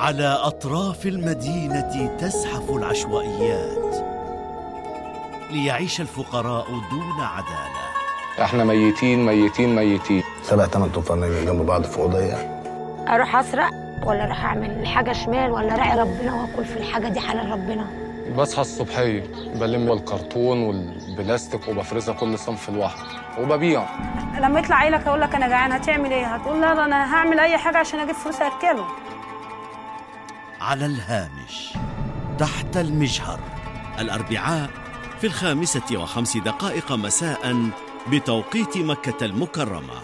على أطراف المدينة تزحف العشوائيات ليعيش الفقراء دون عدالة. إحنا ميتين ميتين ميتين. سبع ثمان تنفار جنب بعض في اوضيه أروح أسرق ولا أروح أعمل حاجة شمال ولا راعي ربنا واكل في الحاجة دي حلال ربنا؟ بصحى الصبحية بلم الكرتون والبلاستيك وبفرزها كل صنف لوحده وببيع لما يطلع عيلك يقول لك أنا جعان هتعمل إيه؟ هتقول لا أنا هعمل أي حاجة عشان أجيب فلوس اكله على الهامش تحت المجهر. الأربعاء في الخامسة وخمس دقائق مساء بتوقيت مكة المكرمة.